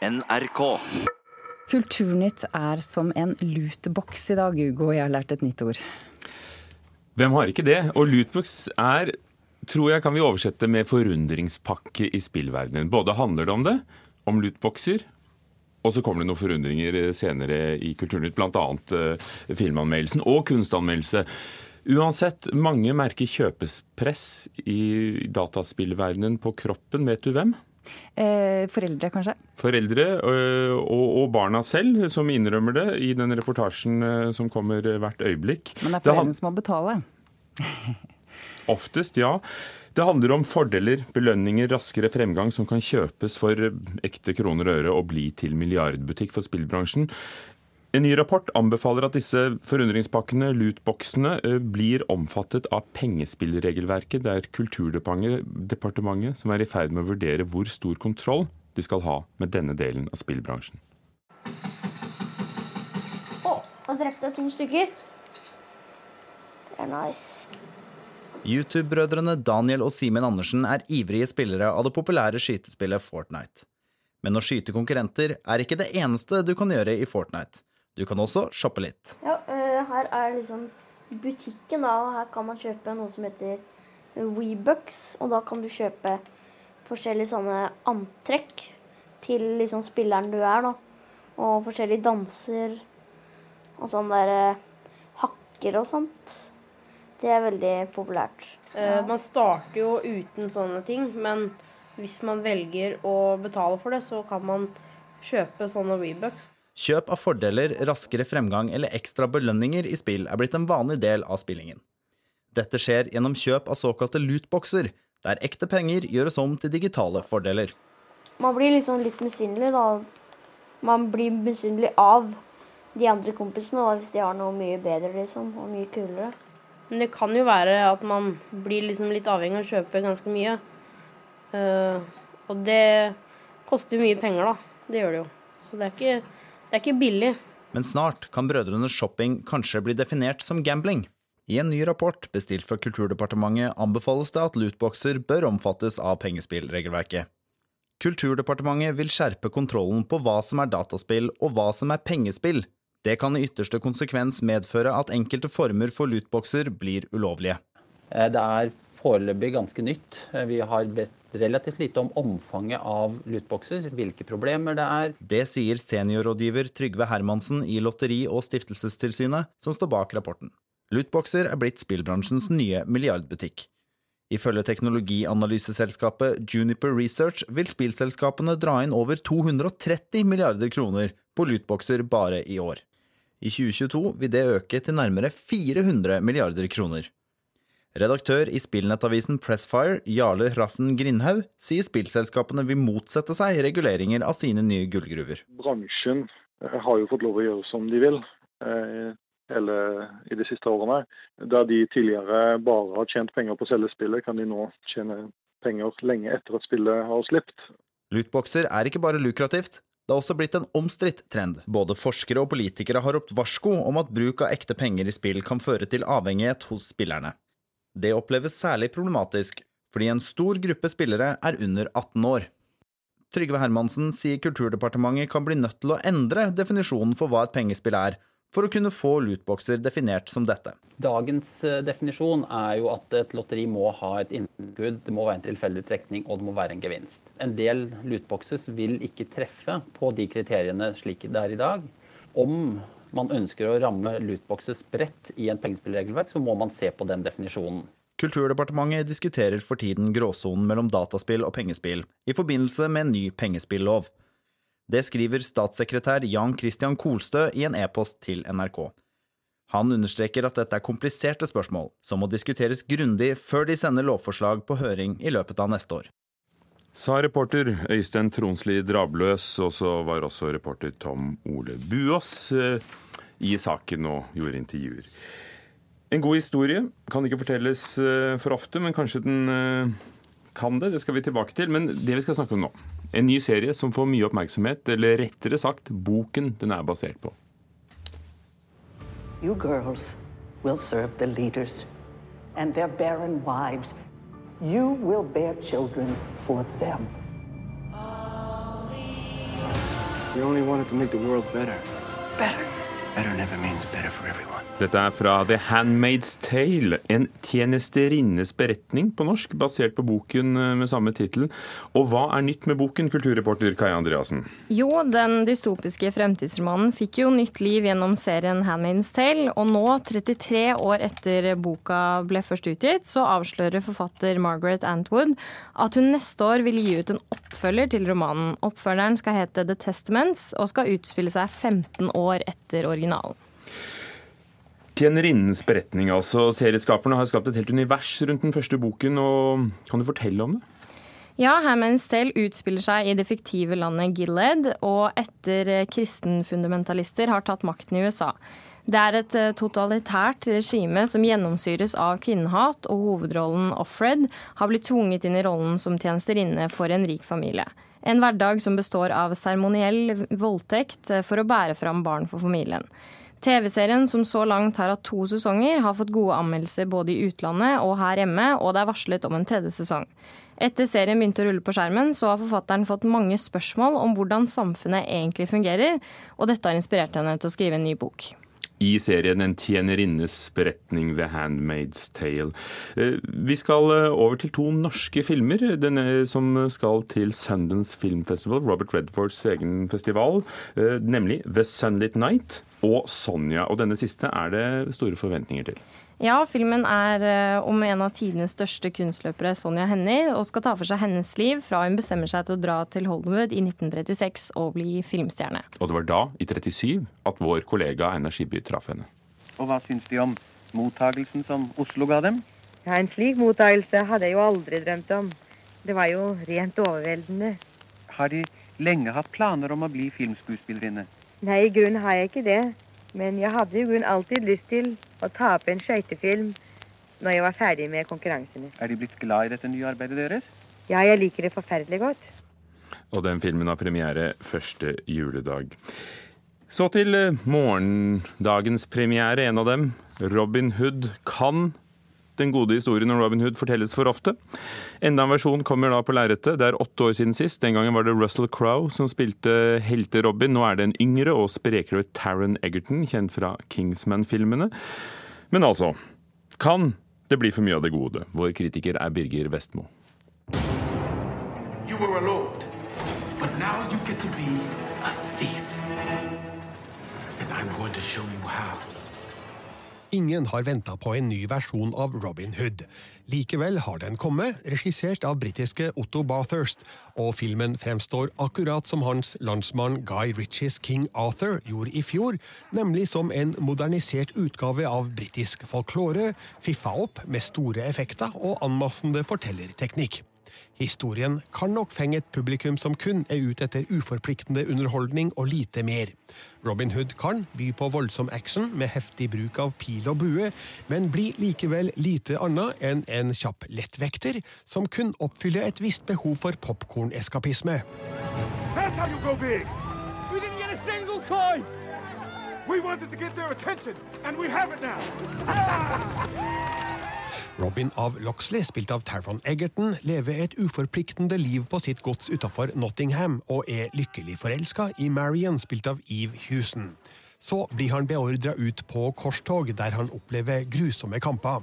NRK. Kulturnytt er som en lootbox i dag, Hugo. Jeg har lært et nytt ord. Hvem har ikke det? Og lootbox er, tror jeg kan vi oversette med forundringspakke i spillverdenen. Både handler det om det, om lootboxer, og så kommer det noen forundringer senere i Kulturnytt, bl.a. Uh, filmanmeldelsen og kunstanmeldelse. Uansett, mange merker kjøpespress i dataspillverdenen på kroppen. Vet du hvem? Eh, foreldre, kanskje? Foreldre øh, og, og, barna selv, som innrømmer det i den reportasjen øh, som kommer hvert øyeblikk. Men det er foreldrene som må betale? Oftest, ja. Det handler om fordeler, belønninger, raskere fremgang som kan kjøpes for ekte kroner og øre og bli til milliardbutikk for spillbransjen. En ny rapport anbefaler at disse forundringspakkene, lootboxene, eh, blir omfattet av pengespillregelverket. Det er Kulturdepartementet som er i ferd med å vurdere hvor stor kontroll de skal ha med denne delen av spillbransjen. Å, da drepte jeg to stykker. Det er nice. YouTube-brødrene Daniel og Simen Andersen er ivrige spillere av det populære skytespillet Fortnite. Men å skyte konkurrenter er ikke det eneste du kan gjøre i Fortnite. Du kan også shoppe litt. Ja, uh, her er liksom butikken, da. Og her kan man kjøpe noe som heter Webucks. Og da kan du kjøpe forskjellige sånne antrekk til liksom spilleren du er, da. Og forskjellige danser og sånn der uh, hakker og sånt. Det er veldig populært. Ja. man starter jo uten sånne ting, men hvis man velger å betale for det, så kan man kjøpe sånne Webucks. Kjøp av fordeler, raskere fremgang eller ekstra belønninger i spill er blitt en vanlig del av spillingen. Dette skjer gjennom kjøp av såkalte lootboxer, der ekte penger gjøres om til digitale fordeler. Man blir liksom litt misunnelig, da. Man blir misunnelig av de andre kompisene da, hvis de har noe mye bedre liksom, og mye kulere. Men det kan jo være at man blir liksom litt avhengig av å kjøpe ganske mye. Uh, og det koster jo mye penger, da. Det gjør det jo. Så det er ikke det er ikke billig. Men snart kan brødrenes shopping kanskje bli definert som gambling. I en ny rapport bestilt fra Kulturdepartementet anbefales det at lootboxer bør omfattes av pengespillregelverket. Kulturdepartementet vil skjerpe kontrollen på hva som er dataspill og hva som er pengespill. Det kan i ytterste konsekvens medføre at enkelte former for lootboxer blir ulovlige. Eh, det er foreløpig ganske nytt. Eh, vi har bedt relativt lite om omfanget av lootboxer, hvilke problemer det er. Det sier seniorrådgiver Trygve Hermansen i Lotteri- og stiftelsestilsynet, som står bak rapporten. Lootboxer er blitt spillbransjens nye milliardbutikk. Ifølge teknologianalyseselskapet Juniper Research vil spillselskapene dra inn over 230 milliarder kroner på lootboxer bare i år. I 2022 vil det øke til nærmere 400 milliarder kroner. Redaktør i spillnettavisen Pressfire, Jarle Raffen Grindhaug, sier spillselskapene vil motsette seg reguleringer av sine nye gullgruver. Bransjen eh, har jo fått lov å gjøre som de vil eh, eller i de siste årene. Der de tidligere bare har tjent penger på å selge spillet, kan de nå tjene penger lenge etter at spillet har sluppet. Lootboxer er ikke bare lukrativt, det har også blitt en omstridt trend. Både forskere og politikere har ropt varsko om at bruk av ekte penger i spill kan føre til avhengighet hos spillerne. Det oppleves særlig problematisk fordi en stor gruppe spillere er under 18 år. Trygve Hermansen sier Kulturdepartementet kan bli nødt til å endre definisjonen for hva et pengespill er, for å kunne få lootboxer definert som dette. Dagens eh, definisjon er jo at et lotteri må ha et innskudd, det må være en tilfeldig trekning og det må være en gevinst. En del lootboxes vil ikke treffe på de kriteriene slik det er i dag. Om man ønsker å ramme lootboxes bredt i en pengespillregelverk, så må man se på den definisjonen. Kulturdepartementet diskuterer for tiden gråsonen mellom dataspill og pengespill i forbindelse med en ny pengespillov. Det skriver statssekretær Jan Christian Kolstø i en e-post til NRK. Han understreker at dette er kompliserte spørsmål som må diskuteres grundig før de sender lovforslag på høring i løpet av neste år. Sa reporter Øystein Tronsli Drabløs, og så var også reporter Tom Ole Buås i saken og gjorde intervjuer. En god historie kan ikke fortelles eh, for ofte, men kanskje den eh, kan det. Det skal vi tilbake til. Men det vi skal snakke om nå, en ny serie som får mye oppmerksomhet, eller rettere sagt boken den er basert på. You girls will serve the leaders and their barren wives You will bear children for them. We only wanted to make the world better. Better. Better never means better for everyone. Dette er fra The Handmaid's Tale, en tjenesterinnes beretning på norsk, basert på boken eh, med samme tittel. Og hva er nytt med boken, kulturreporter Kai Andreassen? Jo, den dystopiske fremtidsromanen fikk jo nytt liv gjennom serien Handmaid's Tale, og nå, 33 år etter boka ble først utgitt, så avslører forfatter Margaret Antwood at hun neste år vil gi ut en oppfølger til romanen. Oppfølgeren skal hete The Testaments og skal utspille seg 15 år etter originalen. Tjenerinnens beretning, altså. Serieskaperne har skapt et helt univers rundt den første boken. og Kan du fortelle om det? Ja, Hammond's Tale utspiller seg i det fiktive landet Gilead, og etter kristenfundamentalister har tatt makten i USA. Det er et eh, totalitært regime som gjennomsyres av kvinnehat, og hovedrollen Offred har blitt tvunget inn i rollen som tjenesterinne for en rik familie. En hverdag som består av seremoniell voldtekt eh, for å bære fram barn for familien. TV-serien, som så langt har hatt to sesonger, har fått gode anmeldelser både i utlandet og her hjemme, og det er varslet om en tredje sesong. Etter serien begynte å rulle på skjermen, så har forfatteren fått mange spørsmål om hvordan samfunnet egentlig fungerer, og dette har inspirert henne til å skrive en ny bok i serien En tjenerinnes beretning, The Handmaid's Tale. Eh, vi skal eh, over til to norske filmer denne, som skal til Sundance Film Festival, Robert Redfords egen festival, eh, nemlig The Sunlit Night og Sonja. Og denne siste er det store forventninger til. Ja, filmen er eh, om en av tidenes største kunstløpere, Sonja Hennie, og skal ta for seg hennes liv fra hun bestemmer seg til å dra til Hollywood i 1936 og bli filmstjerne. Og det var da, i 37, at vår kollega Einar Skibby traff henne. Og hva syns de om mottagelsen som Oslo ga dem? Ja, En slik mottagelse hadde jeg jo aldri drømt om. Det var jo rent overveldende. Har de lenge hatt planer om å bli filmskuespillerinne? Nei, i grunnen har jeg ikke det. Men jeg hadde i grunnen alltid lyst til å ta opp en skøytefilm når jeg var ferdig med konkurransene. Er De blitt glad i dette nye arbeidet deres? Ja, jeg liker det forferdelig godt. Og den filmen har premiere første juledag. Så til eh, morgendagens premiere, en av dem. Robin Hood kan den gode historien om Robin Hood fortelles for ofte. Enda en versjon kommer da på lerretet. Det er åtte år siden sist. Den gangen var det Russell Crowe som spilte helte-Robin. Nå er det en yngre og sprekere Taron Egerton, kjent fra Kingsman-filmene. Men altså, kan det bli for mye av det gode? Vår kritiker er Birger Vestmo. You were a Ingen har venta på en ny versjon av Robin Hood. Likevel har den kommet, regissert av britiske Otto Bathurst, og filmen fremstår akkurat som hans landsmann Guy Ritchies King Arthur gjorde i fjor, nemlig som en modernisert utgave av britisk folklore, fiffa opp med store effekter og anmassende fortellerteknikk. Historien kan nok fenge et publikum som kun er ute etter uforpliktende underholdning og lite mer. Robin Hood kan by på voldsom action med heftig bruk av pil og bue, men blir likevel lite annet enn en kjapp lettvekter som kun oppfyller et visst behov for popkorneskapisme. We wanted to get their attention, and we have it now! Robin av Loxley, spilt av Taron Egerton, lever et uforpliktende liv på sitt gods utafor Nottingham, og er lykkelig forelska i Marion, spilt av Eve Houston. Så blir han beordra ut på korstog, der han opplever grusomme kamper.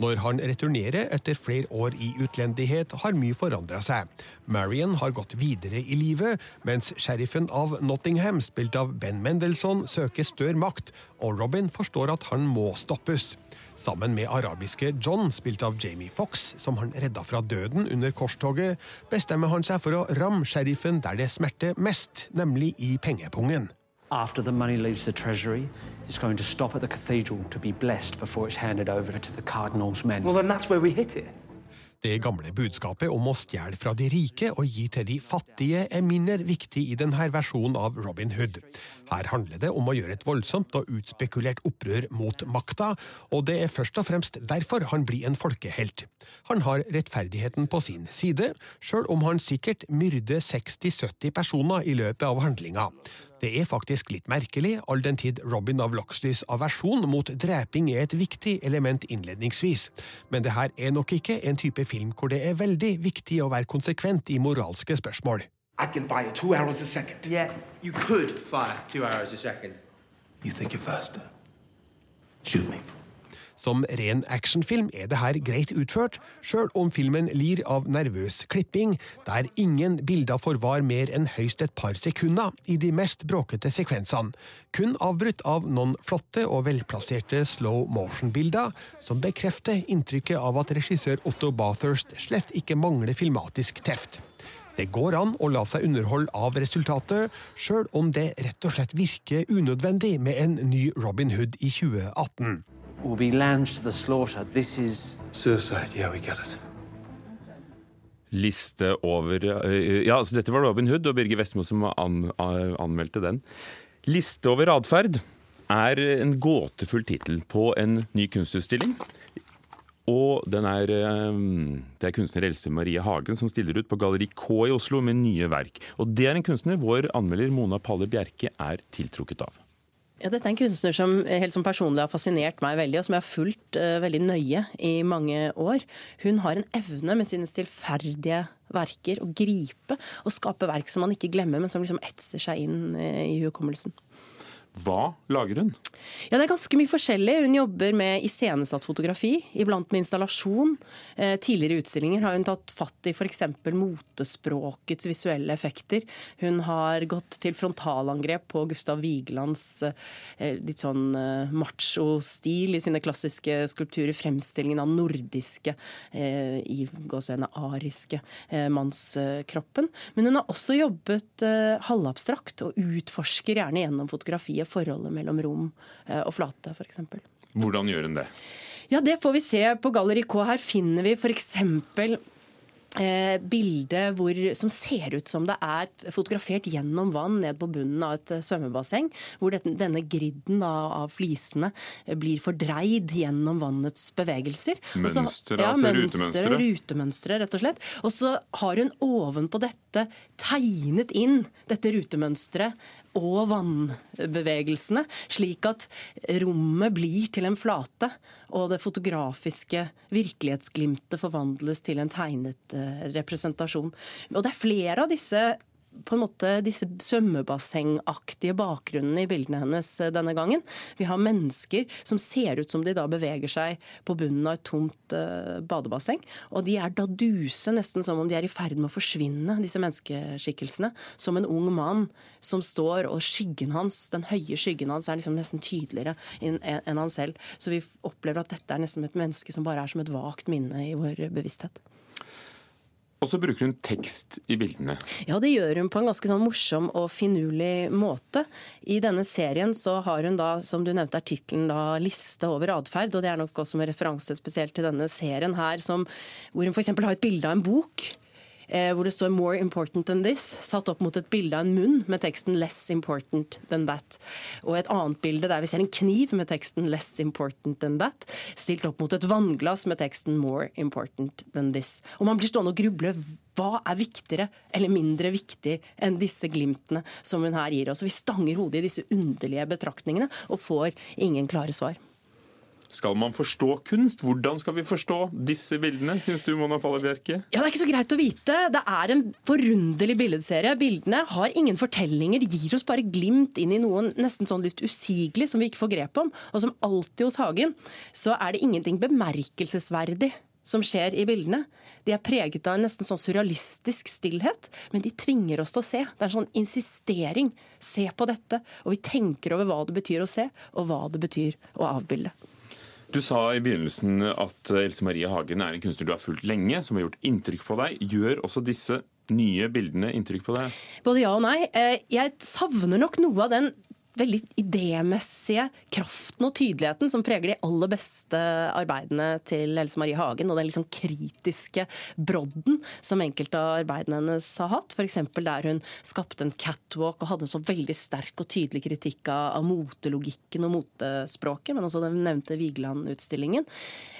Når han returnerer etter flere år i utlendighet, har mye forandra seg. Marion har gått videre i livet, mens sheriffen av Nottingham, spilt av Ben Mendelsohn, søker større makt, og Robin forstår at han må stoppes. Sammen med arabiske John, spilt av Jamie Fox, som han redda fra døden under korstoget, bestemmer han seg for å ramme sheriffen der det smerter mest, nemlig i pengepungen. After the money leaves the treasury, it's going to stop at the cathedral to be blessed before it's handed over to the cardinal's men. Well, then that's where we hit it. Det gamle budskapet om å stjele fra de rike og gi til de fattige er mindre viktig i denne versjonen av Robin Hood. Her handler det om å gjøre et voldsomt og utspekulert opprør mot makta, og det er først og fremst derfor han blir en folkehelt. Han har rettferdigheten på sin side, sjøl om han sikkert myrder 60-70 personer i løpet av handlinga. Det er faktisk litt merkelig, all den tid Robin av Loxleys aversjon mot dreping er et viktig element innledningsvis. Men det her er nok ikke en type film hvor det er veldig viktig å være konsekvent i moralske spørsmål. I can fire two arrows a second. Yeah, you could fire two arrows a second. You think you're faster? Shoot me. Som ren actionfilm er det her greit utført, sjøl om filmen lir av nervøs klipping, der ingen bilder forvar mer enn høyst et par sekunder i de mest bråkete sekvensene, kun avbrutt av noen flotte og velplasserte slow motion-bilder, som bekrefter inntrykket av at regissør Otto Bathurst slett ikke mangler filmatisk teft. Det går an å la seg underholde av resultatet, sjøl om det rett og slett virker unødvendig med en ny Robin Hood i 2018. Will be lambs to the slaughter. This is suicide. Yeah, we get it. Liste over Ja, altså dette var Robin Hood og Birger Vestmo som an, anmeldte den. Liste over atferd er en gåtefull tittel på en ny kunstutstilling. Og den er, det er kunstner Else Marie Hagen som stiller ut på Galleri K i Oslo med nye verk. Og det er en kunstner vår anmelder Mona Palle Bjerke er tiltrukket av. Ja, dette er en kunstner som helt som personlig har fascinert meg veldig, og som jeg har fulgt uh, veldig nøye i mange år. Hun har en evne med sine stillferdige verker å gripe og skape verk som man ikke glemmer, men som liksom etser seg inn uh, i hukommelsen. Hva lager hun? Ja, Det er ganske mye forskjellig. Hun jobber med iscenesatt fotografi, iblant med installasjon. Eh, tidligere utstillinger har hun tatt fatt i f.eks. motespråkets visuelle effekter. Hun har gått til frontalangrep på Gustav Vigelands eh, litt sånn eh, macho-stil i sine klassiske skulpturer. Fremstillingen av nordiske, i gåsehudene ariske, mannskroppen. Men hun har også jobbet halvabstrakt og utforsker gjerne gjennom fotografiet forholdet mellom rom eh, og flate, f.eks. Hvordan gjør hun det? Ja, Det får vi se på Galleri K. Her finner vi f.eks. Eh, bilde hvor, som ser ut som det er fotografert gjennom vann ned på bunnen av et eh, svømmebasseng. Hvor dette, denne gridden av, av, flisene eh, blir fordreid gjennom vannets bevegelser. Mønstre, ja, altså rutemønstre. Rutemønstre, rett og slett. Og så har hun ovenpå dette tegnet inn dette rutemønsteret og vannbevegelsene, slik at rommet blir til en flate, og det fotografiske virkelighetsglimtet forvandles til en tegnet eh, representasjon. Og det er flere av disse på en måte disse svømmebassengaktige bakgrunnene i bildene hennes eh, denne gangen. Vi har mennesker som ser ut som de da beveger seg på bunnen av et tomt uh, badebasseng. Og de er da duse, nesten som om de er i ferd med å forsvinne, disse menneskeskikkelsene. Som en ung mann som står, og skyggen hans, den høye skyggen hans er liksom nesten tydeligere enn han selv. Så vi opplever at dette er nesten et menneske som bare er som et vagt minne i vår bevissthet. Og så bruker hun tekst i bildene. Ja, det gjør hun på en ganske sånn morsom og finurlig måte. I denne serien så har hun da, som du nevnte, er 'Liste over atferd'. Og det er nok også med referanse spesielt til denne serien her, som, hvor hun f.eks. har et bilde av en bok hvor det står 'more important than this', satt opp mot et bilde av en munn med teksten 'less important than that'. Og et annet bilde der vi ser en kniv med teksten 'less important than that', stilt opp mot et vannglass med teksten 'more important than this'. Og man blir stående og gruble. Hva er viktigere eller mindre viktig enn disse glimtene som hun her gir oss? Vi stanger hodet i disse underlige betraktningene og får ingen klare svar. Skal man forstå kunst? Hvordan skal vi forstå disse bildene, syns du, Mona Falle Bjerke? Ja, Det er ikke så greit å vite. Det er en forunderlig billedserie. Bildene har ingen fortellinger. De gir oss bare glimt inn i noen nesten sånn litt usigelig som vi ikke får grep om. Og som alltid hos Hagen, så er det ingenting bemerkelsesverdig som skjer i bildene. De er preget av en nesten sånn surrealistisk stillhet, men de tvinger oss til å se. Det er en sånn insistering. Se på dette. Og vi tenker over hva det betyr å se, og hva det betyr å avbilde. Du sa i begynnelsen at Else Marie Hagen er en kunstner du har fulgt lenge, som har gjort inntrykk på deg. Gjør også disse nye bildene inntrykk på deg? Både ja og nei. Eh, jeg savner nok noe av den veldig idémessige kraften og tydeligheten som preger de aller beste arbeidene til Else Marie Hagen, og den liksom kritiske brodden som enkelte av arbeidene hennes har hatt. F.eks. der hun skapte en catwalk og hadde en så veldig sterk og tydelig kritikk av, motelogikken og motespråket, men også den nevnte Vigeland-utstillingen.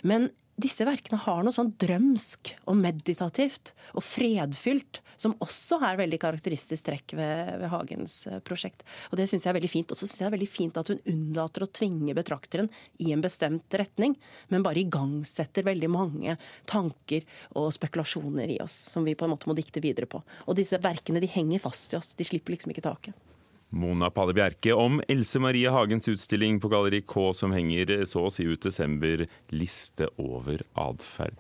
Men disse verkene har noe sånn drømsk og meditativt og fredfylt, som også er veldig karakteristisk trekk ved, ved Hagens eh, prosjekt. Og det syns jeg er veldig fint. Og så syns jeg det er veldig fint at hun unnlater å tvinge betrakteren i en bestemt retning, men bare igangsetter veldig mange tanker og spekulasjoner i oss, som vi på en måte må dikte videre på. Og disse verkene de henger fast i oss, de slipper liksom ikke taket. Mona Palle Bjerke om Else Marie Hagens utstilling på Galleri K som henger så å si ut desember, liste over atferd.